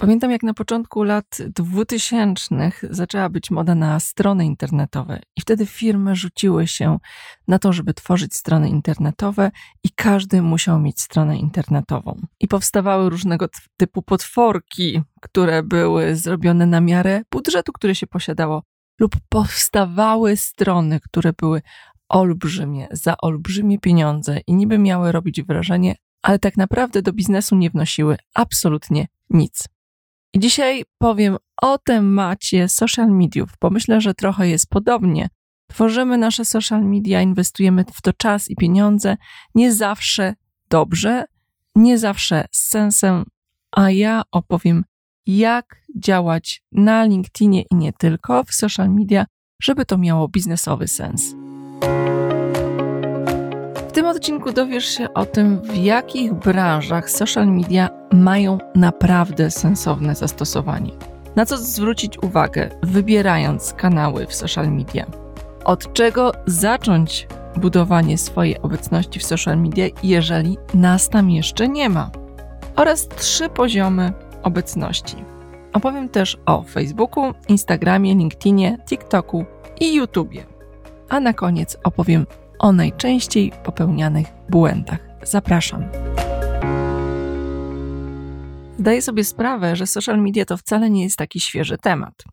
Pamiętam, jak na początku lat 2000 zaczęła być moda na strony internetowe, i wtedy firmy rzuciły się na to, żeby tworzyć strony internetowe, i każdy musiał mieć stronę internetową. I powstawały różnego typu potworki, które były zrobione na miarę budżetu, który się posiadało, lub powstawały strony, które były olbrzymie, za olbrzymie pieniądze i niby miały robić wrażenie, ale tak naprawdę do biznesu nie wnosiły absolutnie nic. Dzisiaj powiem o temacie social mediów, bo myślę, że trochę jest podobnie. Tworzymy nasze social media, inwestujemy w to czas i pieniądze, nie zawsze dobrze, nie zawsze z sensem, a ja opowiem, jak działać na LinkedInie i nie tylko w social media, żeby to miało biznesowy sens. Tym odcinku dowiesz się o tym, w jakich branżach social media mają naprawdę sensowne zastosowanie. Na co zwrócić uwagę, wybierając kanały w social media. Od czego zacząć budowanie swojej obecności w social media, jeżeli nas tam jeszcze nie ma. Oraz trzy poziomy obecności. Opowiem też o Facebooku, Instagramie, LinkedInie, TikToku i YouTubie. A na koniec opowiem o najczęściej popełnianych błędach. Zapraszam. Zdaję sobie sprawę, że social media to wcale nie jest taki świeży temat.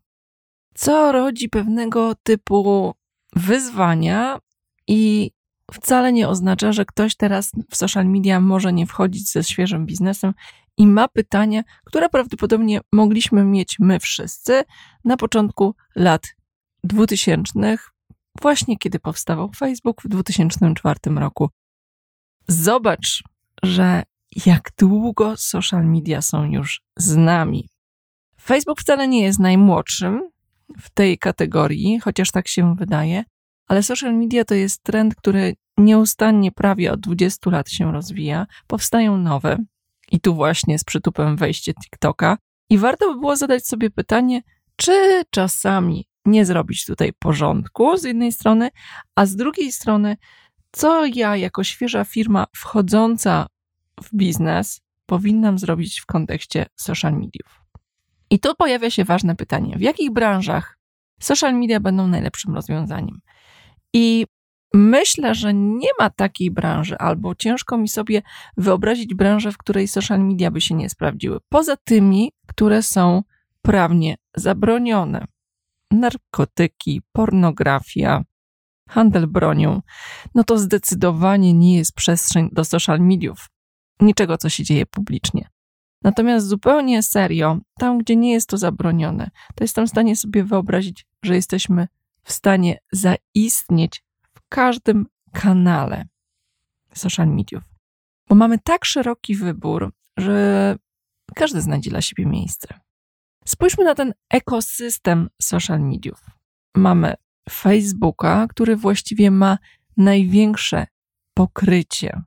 Co rodzi pewnego typu wyzwania i wcale nie oznacza, że ktoś teraz w social media może nie wchodzić ze świeżym biznesem i ma pytania, które prawdopodobnie mogliśmy mieć my wszyscy na początku lat 2000, właśnie kiedy powstawał Facebook w 2004 roku. Zobacz, że jak długo social media są już z nami. Facebook wcale nie jest najmłodszym w tej kategorii, chociaż tak się wydaje, ale social media to jest trend, który nieustannie prawie od 20 lat się rozwija. Powstają nowe, i tu właśnie z przytupem wejście TikToka. I warto by było zadać sobie pytanie, czy czasami nie zrobić tutaj porządku z jednej strony, a z drugiej strony, co ja jako świeża firma wchodząca w biznes powinnam zrobić w kontekście social mediów. I tu pojawia się ważne pytanie: w jakich branżach social media będą najlepszym rozwiązaniem? I myślę, że nie ma takiej branży, albo ciężko mi sobie wyobrazić branżę, w której social media by się nie sprawdziły, poza tymi, które są prawnie zabronione narkotyki, pornografia, handel bronią, no to zdecydowanie nie jest przestrzeń do social mediów, niczego, co się dzieje publicznie. Natomiast zupełnie serio, tam gdzie nie jest to zabronione, to jestem w stanie sobie wyobrazić, że jesteśmy w stanie zaistnieć w każdym kanale social mediów. Bo mamy tak szeroki wybór, że każdy znajdzie dla siebie miejsce. Spójrzmy na ten ekosystem social mediów. Mamy Facebooka, który właściwie ma największe pokrycie,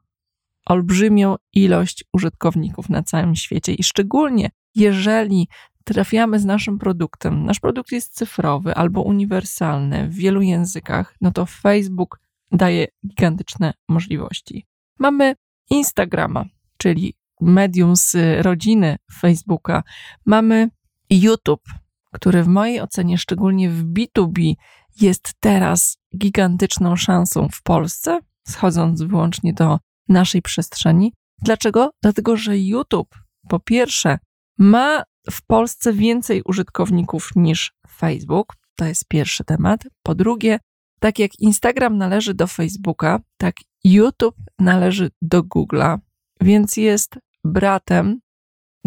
olbrzymią ilość użytkowników na całym świecie i szczególnie jeżeli trafiamy z naszym produktem, nasz produkt jest cyfrowy albo uniwersalny w wielu językach, no to Facebook daje gigantyczne możliwości. Mamy Instagrama, czyli medium z rodziny Facebooka. Mamy YouTube, który w mojej ocenie, szczególnie w B2B, jest teraz gigantyczną szansą w Polsce, schodząc wyłącznie do naszej przestrzeni. Dlaczego? Dlatego, że YouTube po pierwsze ma w Polsce więcej użytkowników niż Facebook. To jest pierwszy temat. Po drugie, tak jak Instagram należy do Facebooka, tak YouTube należy do Google'a, więc jest bratem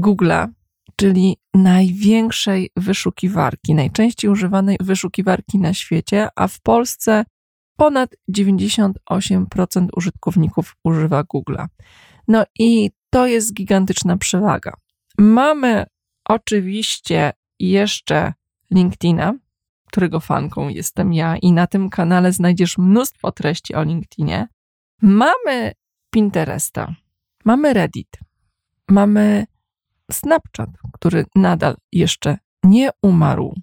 Google'a czyli największej wyszukiwarki, najczęściej używanej wyszukiwarki na świecie, a w Polsce ponad 98% użytkowników używa Google'a. No i to jest gigantyczna przewaga. Mamy oczywiście jeszcze LinkedIna, którego fanką jestem ja, i na tym kanale znajdziesz mnóstwo treści o LinkedInie. Mamy Pinteresta, mamy Reddit, mamy Snapchat, który nadal jeszcze nie umarł.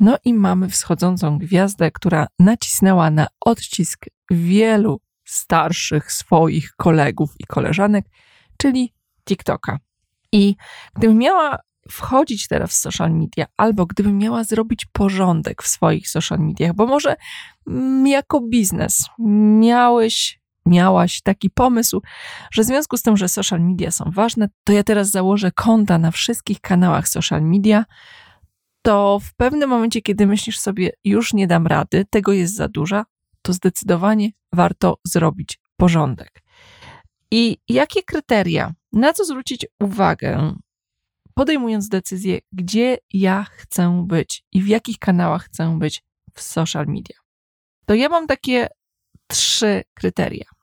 No i mamy wschodzącą gwiazdę, która nacisnęła na odcisk wielu starszych swoich kolegów i koleżanek, czyli TikToka. I gdybym miała wchodzić teraz w social media, albo gdybym miała zrobić porządek w swoich social mediach, bo może mm, jako biznes miałeś, miałaś taki pomysł, że w związku z tym, że social media są ważne, to ja teraz założę konta na wszystkich kanałach social media, to w pewnym momencie, kiedy myślisz sobie, już nie dam rady, tego jest za dużo, to zdecydowanie warto zrobić porządek. I jakie kryteria, na co zwrócić uwagę, podejmując decyzję, gdzie ja chcę być i w jakich kanałach chcę być w social media? To ja mam takie trzy kryteria.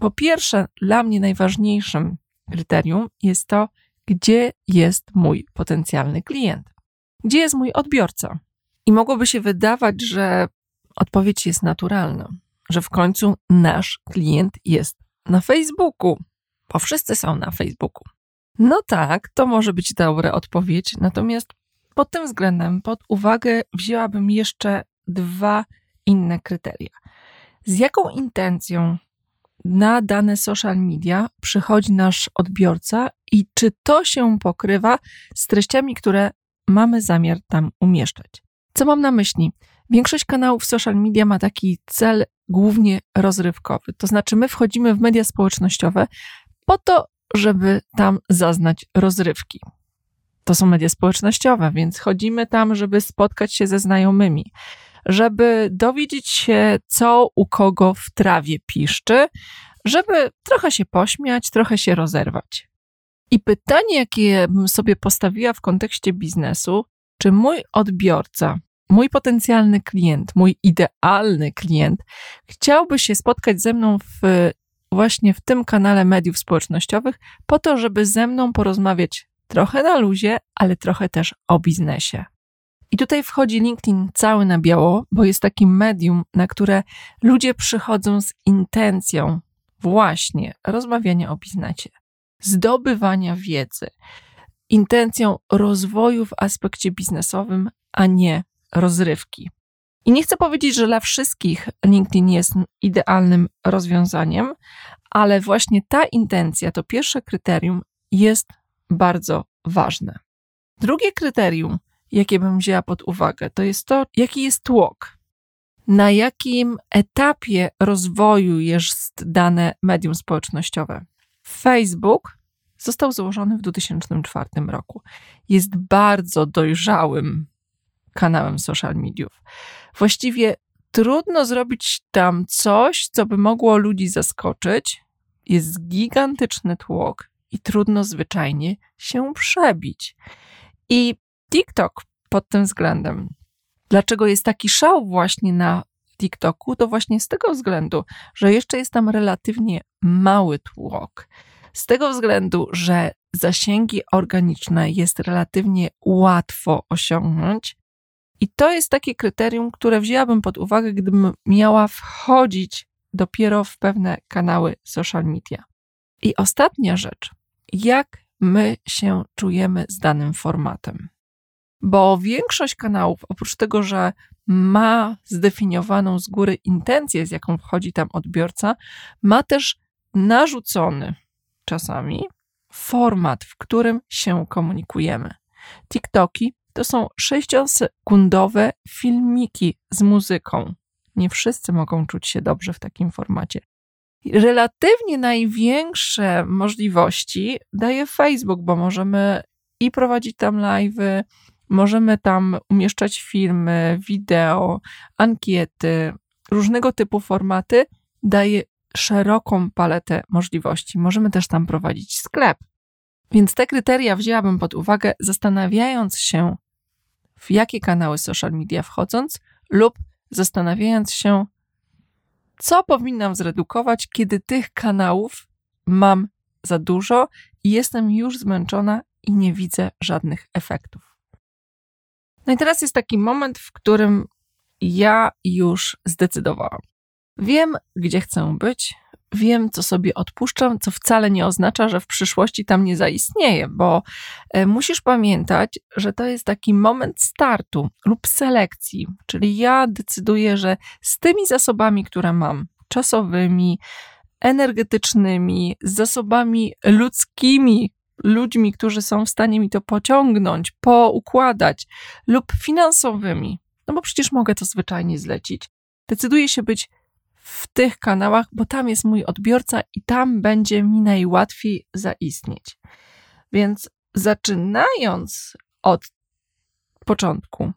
Po pierwsze, dla mnie najważniejszym kryterium jest to, gdzie jest mój potencjalny klient, gdzie jest mój odbiorca. I mogłoby się wydawać, że odpowiedź jest naturalna, że w końcu nasz klient jest na Facebooku, bo wszyscy są na Facebooku. No tak, to może być dobra odpowiedź, natomiast pod tym względem pod uwagę wzięłabym jeszcze dwa inne kryteria. Z jaką intencją na dane social media przychodzi nasz odbiorca i czy to się pokrywa z treściami, które mamy zamiar tam umieszczać? Co mam na myśli? Większość kanałów social media ma taki cel głównie rozrywkowy. To znaczy, my wchodzimy w media społecznościowe po to, żeby tam zaznać rozrywki. To są media społecznościowe, więc chodzimy tam, żeby spotkać się ze znajomymi, żeby dowiedzieć się, co u kogo w trawie piszczy, żeby trochę się pośmiać, trochę się rozerwać. I pytanie, jakie bym sobie postawiła w kontekście biznesu, czy mój odbiorca mój potencjalny klient, mój idealny klient chciałby się spotkać ze mną w, właśnie w tym kanale mediów społecznościowych, po to, żeby ze mną porozmawiać trochę na luzie, ale trochę też o biznesie. I tutaj wchodzi LinkedIn cały na biało, bo jest takim medium, na które ludzie przychodzą z intencją właśnie rozmawiania o biznesie, zdobywania wiedzy, intencją rozwoju w aspekcie biznesowym, a nie rozrywki. I nie chcę powiedzieć, że dla wszystkich LinkedIn jest idealnym rozwiązaniem, ale właśnie ta intencja, to pierwsze kryterium, jest bardzo ważne. Drugie kryterium, jakie bym wzięła pod uwagę, to jest to, jaki jest tłok. Na jakim etapie rozwoju jest dane medium społecznościowe. Facebook został założony w 2004 roku. Jest bardzo dojrzałym kanałem social mediów. Właściwie trudno zrobić tam coś, co by mogło ludzi zaskoczyć. Jest gigantyczny tłok i trudno zwyczajnie się przebić. I TikTok pod tym względem. Dlaczego jest taki szał właśnie na TikToku? To właśnie z tego względu, że jeszcze jest tam relatywnie mały tłok. Z tego względu, że zasięgi organiczne jest relatywnie łatwo osiągnąć, i to jest takie kryterium, które wzięłabym pod uwagę, gdybym miała wchodzić dopiero w pewne kanały social media. I ostatnia rzecz, jak my się czujemy z danym formatem. Bo większość kanałów, oprócz tego, że ma zdefiniowaną z góry intencję, z jaką wchodzi tam odbiorca, ma też narzucony czasami format, w którym się komunikujemy. TikToki to są sześciosekundowe filmiki z muzyką. Nie wszyscy mogą czuć się dobrze w takim formacie. Relatywnie największe możliwości daje Facebook, bo możemy i prowadzić tam live'y, możemy tam umieszczać filmy, wideo, ankiety, różnego typu formaty. Daje szeroką paletę możliwości. Możemy też tam prowadzić sklep. Więc te kryteria wzięłabym pod uwagę, zastanawiając się, w jakie kanały social media wchodząc, lub zastanawiając się, co powinnam zredukować, kiedy tych kanałów mam za dużo i jestem już zmęczona i nie widzę żadnych efektów. No i teraz jest taki moment, w którym ja już zdecydowałam. Wiem, gdzie chcę być, wiem, co sobie odpuszczam, co wcale nie oznacza, że w przyszłości tam nie zaistnieje, bo e, musisz pamiętać, że to jest taki moment startu lub selekcji, czyli ja decyduję, że z tymi zasobami, które mam, czasowymi, energetycznymi, z zasobami ludzkimi, ludźmi, którzy są w stanie mi to pociągnąć, poukładać, lub finansowymi, no bo przecież mogę to zwyczajnie zlecić. Decyduję się być w tych kanałach, bo tam jest mój odbiorca i tam będzie mi najłatwiej zaistnieć. Więc zaczynając od początku,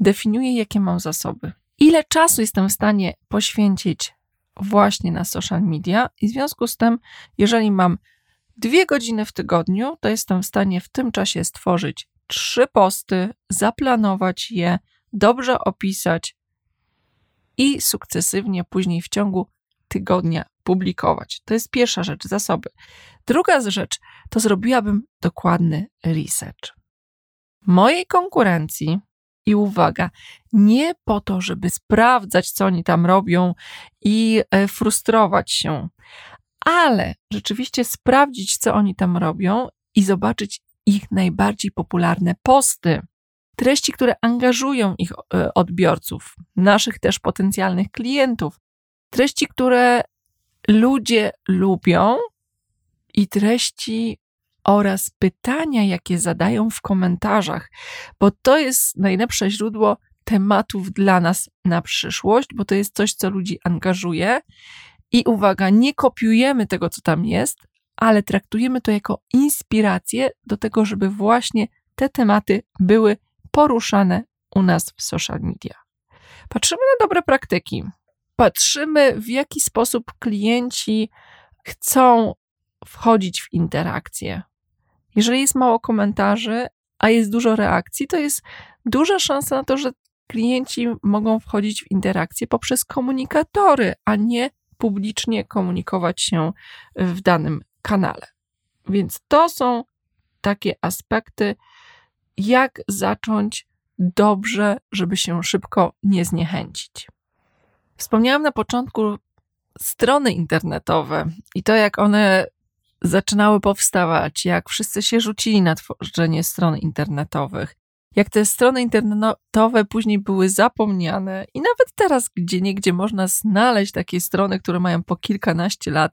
definiuję, jakie mam zasoby. Ile czasu jestem w stanie poświęcić właśnie na social media, i w związku z tym, jeżeli mam dwie godziny w tygodniu, to jestem w stanie w tym czasie stworzyć trzy posty, zaplanować je, dobrze opisać i sukcesywnie później w ciągu tygodnia publikować. To jest pierwsza rzecz, zasoby. Druga rzecz to zrobiłabym dokładny research. Mojej konkurencji i uwaga, nie po to, żeby sprawdzać, co oni tam robią i e, frustrować się, ale rzeczywiście sprawdzić, co oni tam robią i zobaczyć ich najbardziej popularne posty. Treści, które angażują ich e, odbiorców, naszych też potencjalnych klientów. Treści, które ludzie lubią i treści oraz pytania, jakie zadają w komentarzach, bo to jest najlepsze źródło tematów dla nas na przyszłość, bo to jest coś, co ludzi angażuje. I uwaga, nie kopiujemy tego, co tam jest, ale traktujemy to jako inspirację do tego, żeby właśnie te tematy były poruszane u nas w social media. Patrzymy na dobre praktyki. Patrzymy, w jaki sposób klienci chcą wchodzić w interakcję. Jeżeli jest mało komentarzy, a jest dużo reakcji, to jest duża szansa na to, że klienci mogą wchodzić w interakcję poprzez komunikatory, a nie publicznie komunikować się w danym kanale. Więc to są takie aspekty, jak zacząć dobrze, żeby się szybko nie zniechęcić. Wspomniałam na początku strony internetowe i to, jak one zaczynały powstawać, jak wszyscy się rzucili na tworzenie stron internetowych, jak te strony internetowe później były zapomniane i nawet teraz gdzie niegdzie można znaleźć takie strony, które mają po kilkanaście lat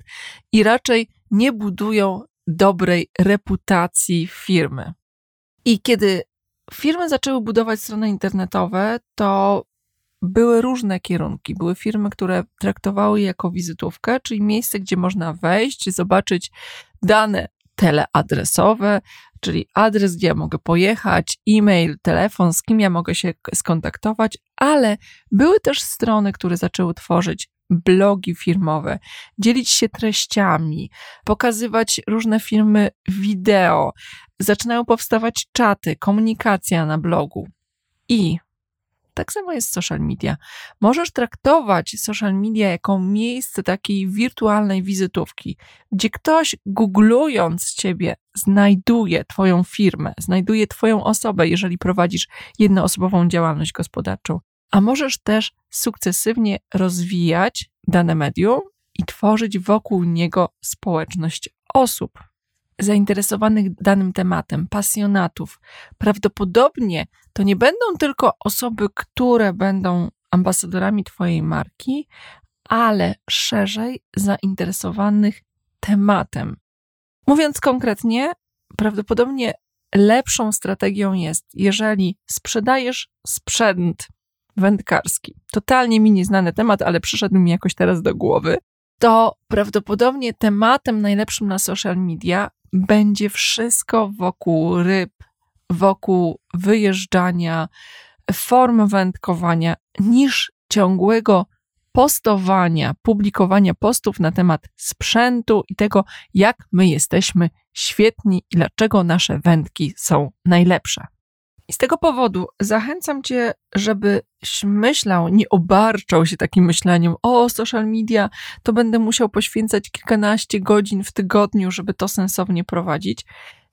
i raczej nie budują dobrej reputacji firmy. I kiedy firmy zaczęły budować strony internetowe, to były różne kierunki. Były firmy, które traktowały je jako wizytówkę, czyli miejsce, gdzie można wejść, zobaczyć dane teleadresowe, czyli adres, gdzie ja mogę pojechać, e-mail, telefon, z kim ja mogę się skontaktować, ale były też strony, które zaczęły tworzyć blogi firmowe, dzielić się treściami, pokazywać różne filmy wideo. Zaczynają powstawać czaty, komunikacja na blogu. I tak samo jest social media. Możesz traktować social media jako miejsce takiej wirtualnej wizytówki, gdzie ktoś googlując ciebie znajduje twoją firmę, znajduje twoją osobę, jeżeli prowadzisz jednoosobową działalność gospodarczą. A możesz też sukcesywnie rozwijać dane medium i tworzyć wokół niego społeczność osób zainteresowanych danym tematem, pasjonatów. Prawdopodobnie to nie będą tylko osoby, które będą ambasadorami Twojej marki, ale szerzej zainteresowanych tematem. Mówiąc konkretnie, prawdopodobnie lepszą strategią jest, jeżeli sprzedajesz sprzęt wędkarski. Totalnie mi nieznany temat, ale przyszedł mi jakoś teraz do głowy. To prawdopodobnie tematem najlepszym na social media będzie wszystko wokół ryb, wokół wyjeżdżania, form wędkowania, niż ciągłego postowania, publikowania postów na temat sprzętu i tego, jak my jesteśmy świetni i dlaczego nasze wędki są najlepsze. I z tego powodu zachęcam Cię, żebyś myślał, nie obarczał się takim myśleniem, o social media, to będę musiał poświęcać kilkanaście godzin w tygodniu, żeby to sensownie prowadzić.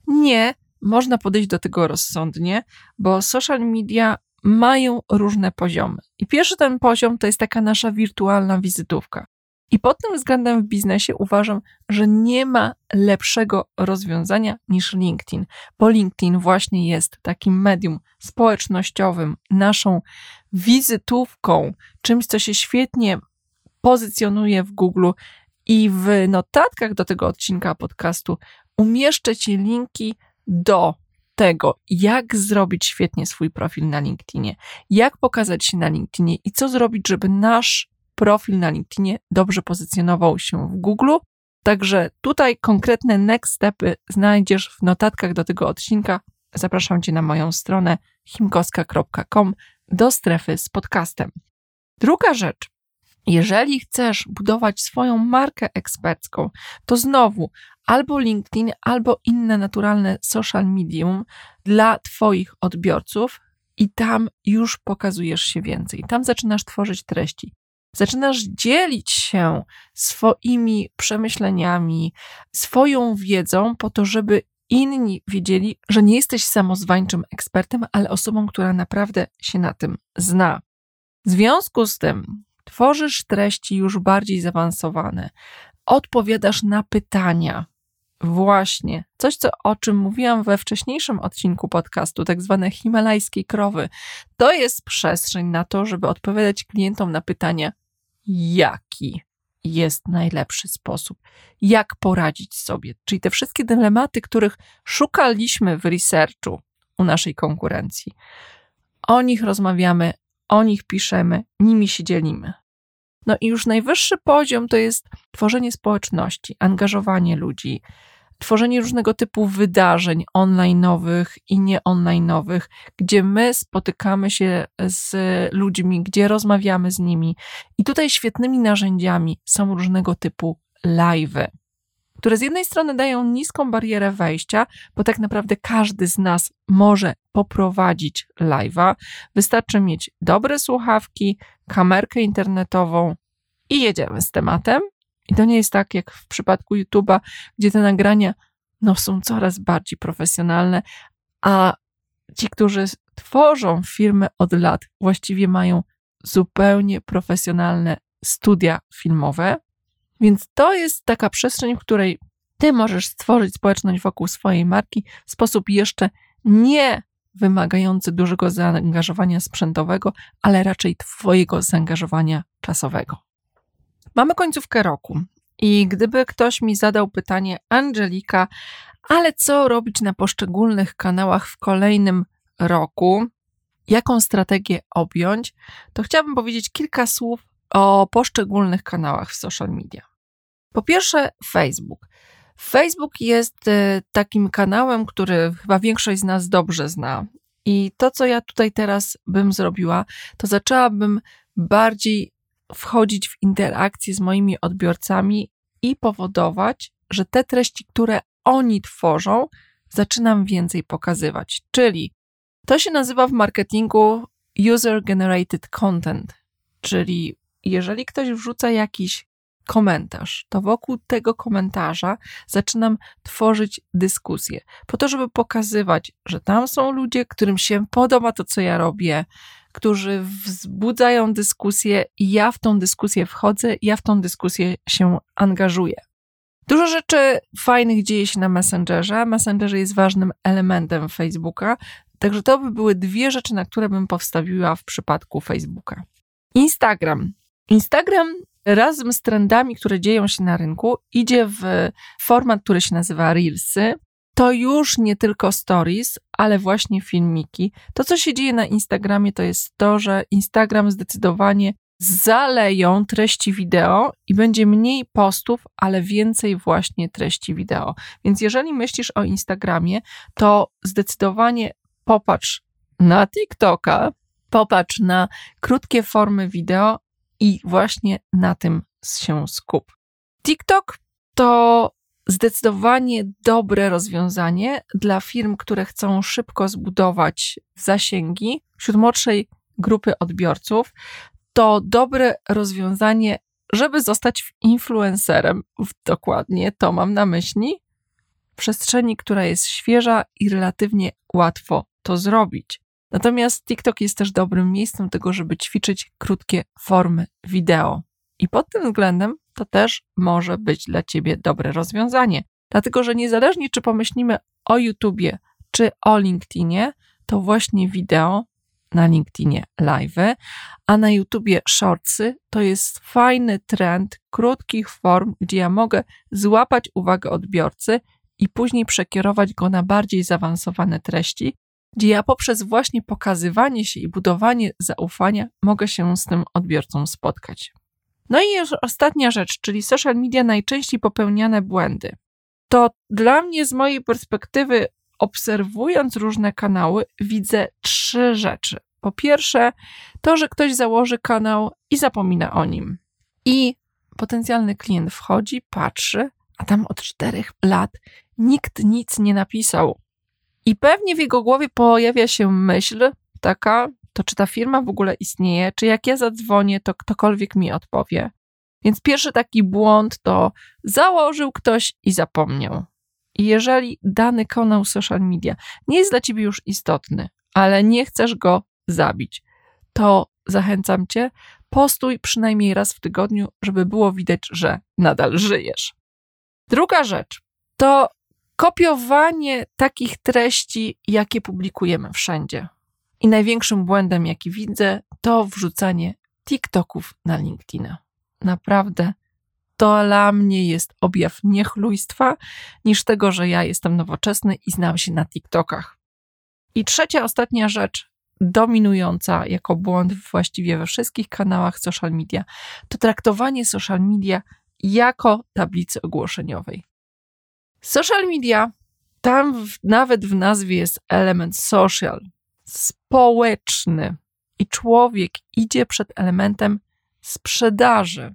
Nie, można podejść do tego rozsądnie, bo social media mają różne poziomy. I pierwszy ten poziom to jest taka nasza wirtualna wizytówka. I pod tym względem w biznesie uważam, że nie ma lepszego rozwiązania niż LinkedIn, bo LinkedIn właśnie jest takim medium społecznościowym, naszą wizytówką, czymś, co się świetnie pozycjonuje w Google. I w notatkach do tego odcinka podcastu umieszczę Ci linki do tego, jak zrobić świetnie swój profil na LinkedInie, jak pokazać się na LinkedInie i co zrobić, żeby nasz profil na LinkedInie dobrze pozycjonował się w Google. Także tutaj konkretne next stepy znajdziesz w notatkach do tego odcinka. Zapraszam Cię na moją stronę himkoska.com do strefy z podcastem. Druga rzecz, jeżeli chcesz budować swoją markę ekspercką, to znowu albo LinkedIn, albo inne naturalne social medium dla Twoich odbiorców, i tam już pokazujesz się więcej. Tam zaczynasz tworzyć treści. Zaczynasz dzielić się swoimi przemyśleniami, swoją wiedzą, po to, żeby inni wiedzieli, że nie jesteś samozwańczym ekspertem, ale osobą, która naprawdę się na tym zna. W związku z tym tworzysz treści już bardziej zaawansowane, odpowiadasz na pytania. Właśnie, coś, co, o czym mówiłam we wcześniejszym odcinku podcastu, tak zwane himalajskie krowy. To jest przestrzeń na to, żeby odpowiadać klientom na pytania, jaki jest najlepszy sposób, jak poradzić sobie. Czyli te wszystkie dylematy, których szukaliśmy w researchu u naszej konkurencji. O nich rozmawiamy, o nich piszemy, nimi się dzielimy. No i już najwyższy poziom to jest tworzenie społeczności, angażowanie ludzi, tworzenie różnego typu wydarzeń online'owych i nieonline'owych, gdzie my spotykamy się z ludźmi, gdzie rozmawiamy z nimi. I tutaj świetnymi narzędziami są różnego typu live'y, które z jednej strony dają niską barierę wejścia, bo tak naprawdę każdy z nas może poprowadzić live'a. Wystarczy mieć dobre słuchawki, kamerkę internetową i jedziemy z tematem. I to nie jest tak jak w przypadku YouTube'a, gdzie te nagrania no, są coraz bardziej profesjonalne, a ci, którzy tworzą firmy od lat, właściwie mają zupełnie profesjonalne studia filmowe. Więc to jest taka przestrzeń, w której ty możesz stworzyć społeczność wokół swojej marki w sposób jeszcze nie wymagający dużego zaangażowania sprzętowego, ale raczej Twojego zaangażowania czasowego. Mamy końcówkę roku i gdyby ktoś mi zadał pytanie, Angelika, ale co robić na poszczególnych kanałach w kolejnym roku, jaką strategię objąć, to chciałabym powiedzieć kilka słów o poszczególnych kanałach w social media. Po pierwsze, Facebook. Facebook jest y, takim kanałem, który chyba większość z nas dobrze zna. I to, co ja tutaj teraz bym zrobiła, to zaczęłabym bardziej wchodzić w interakcję z moimi odbiorcami i powodować, że te treści, które oni tworzą, zaczynam więcej pokazywać. Czyli to się nazywa w marketingu user generated content, czyli jeżeli ktoś wrzuca jakiś komentarz, to wokół tego komentarza zaczynam tworzyć dyskusję, po to, żeby pokazywać, że tam są ludzie, którym się podoba to, co ja robię, którzy wzbudzają dyskusję i ja w tą dyskusję wchodzę, ja w tą dyskusję się angażuję. Dużo rzeczy fajnych dzieje się na Messengerze. Messenger jest ważnym elementem Facebooka, także to by były dwie rzeczy, na które bym powstawiła w przypadku Facebooka. Instagram. Instagram razem z trendami, które dzieją się na rynku, idzie w format, który się nazywa Reelsy. To już nie tylko stories, ale właśnie filmiki. To, co się dzieje na Instagramie, to jest to, że Instagram zdecydowanie zaleją treści wideo i będzie mniej postów, ale więcej właśnie treści wideo. Więc jeżeli myślisz o Instagramie, to zdecydowanie popatrz na TikToka, popatrz na krótkie formy wideo i właśnie na tym się skup. TikTok to zdecydowanie dobre rozwiązanie dla firm, które chcą szybko zbudować zasięgi wśród młodszej grupy odbiorców. To dobre rozwiązanie, żeby zostać influencerem. Dokładnie to mam na myśli. W przestrzeni, która jest świeża i relatywnie łatwo to zrobić. Natomiast TikTok jest też dobrym miejscem tego, żeby ćwiczyć krótkie formy wideo. I pod tym względem to też może być dla Ciebie dobre rozwiązanie. Dlatego, że niezależnie czy pomyślimy o YouTubie czy o LinkedInie, to właśnie wideo na LinkedInie live, a na YouTubie shortsy to jest fajny trend krótkich form, gdzie ja mogę złapać uwagę odbiorcy i później przekierować go na bardziej zaawansowane treści, gdzie ja poprzez właśnie pokazywanie się i budowanie zaufania mogę się z tym odbiorcą spotkać. No i już ostatnia rzecz, czyli social media najczęściej popełniane błędy. To dla mnie z mojej perspektywy, obserwując różne kanały, widzę trzy rzeczy. Po pierwsze, to, że ktoś założy kanał i zapomina o nim. I potencjalny klient wchodzi, patrzy, a tam od czterech lat nikt nic nie napisał. I pewnie w jego głowie pojawia się myśl taka, to czy ta firma w ogóle istnieje, czy jak ja zadzwonię, to ktokolwiek mi odpowie. Więc pierwszy taki błąd to założył ktoś i zapomniał. I jeżeli dany kanał social media nie jest dla ciebie już istotny, ale nie chcesz go zabić, to zachęcam cię, postuj przynajmniej raz w tygodniu, żeby było widać, że nadal żyjesz. Druga rzecz to kopiowanie takich treści, jakie publikujemy wszędzie. I największym błędem, jaki widzę, to wrzucanie TikToków na LinkedIna. Naprawdę to dla mnie jest objaw niechlujstwa, niż tego, że ja jestem nowoczesny i znam się na TikTokach. I trzecia, ostatnia rzecz, dominująca jako błąd właściwie we wszystkich kanałach social media, to traktowanie social media jako tablicy ogłoszeniowej. Social media, tam w, nawet w nazwie jest element social, społeczny i człowiek idzie przed elementem sprzedaży.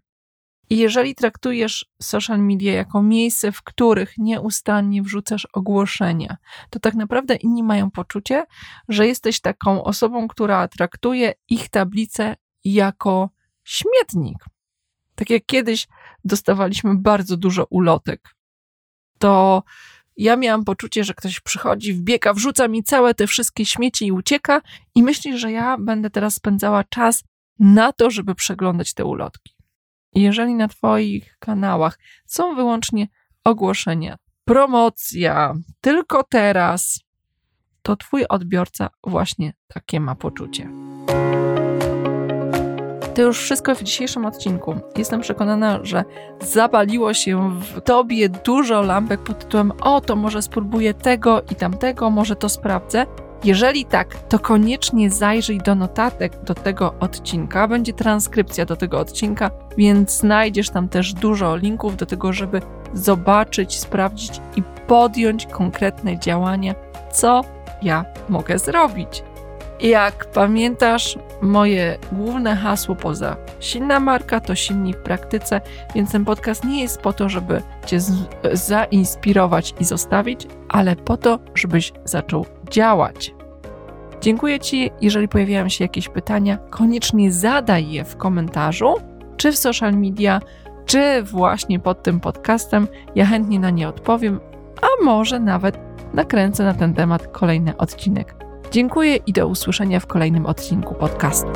I jeżeli traktujesz social media jako miejsce, w których nieustannie wrzucasz ogłoszenia, to tak naprawdę inni mają poczucie, że jesteś taką osobą, która traktuje ich tablicę jako śmietnik. Tak jak kiedyś dostawaliśmy bardzo dużo ulotek, to ja miałam poczucie, że ktoś przychodzi, wbiega, wrzuca mi całe te wszystkie śmieci i ucieka, i myśli, że ja będę teraz spędzała czas na to, żeby przeglądać te ulotki. Jeżeli na Twoich kanałach są wyłącznie ogłoszenia, promocja, tylko teraz, to Twój odbiorca właśnie takie ma poczucie. To już wszystko w dzisiejszym odcinku. Jestem przekonana, że zapaliło się w tobie dużo lampek pod tytułem: O, to może spróbuję tego i tamtego, może to sprawdzę. Jeżeli tak, to koniecznie zajrzyj do notatek do tego odcinka. Będzie transkrypcja do tego odcinka, więc znajdziesz tam też dużo linków do tego, żeby zobaczyć, sprawdzić i podjąć konkretne działania, co ja mogę zrobić. Jak pamiętasz, moje główne hasło poza silna marka to silni w praktyce, więc ten podcast nie jest po to, żeby Cię zainspirować i zostawić, ale po to, żebyś zaczął działać. Dziękuję Ci. Jeżeli pojawiają się jakieś pytania, koniecznie zadaj je w komentarzu, czy w social media, czy właśnie pod tym podcastem. Ja chętnie na nie odpowiem, a może nawet nakręcę na ten temat kolejny odcinek. Dziękuję i do usłyszenia w kolejnym odcinku podcastu.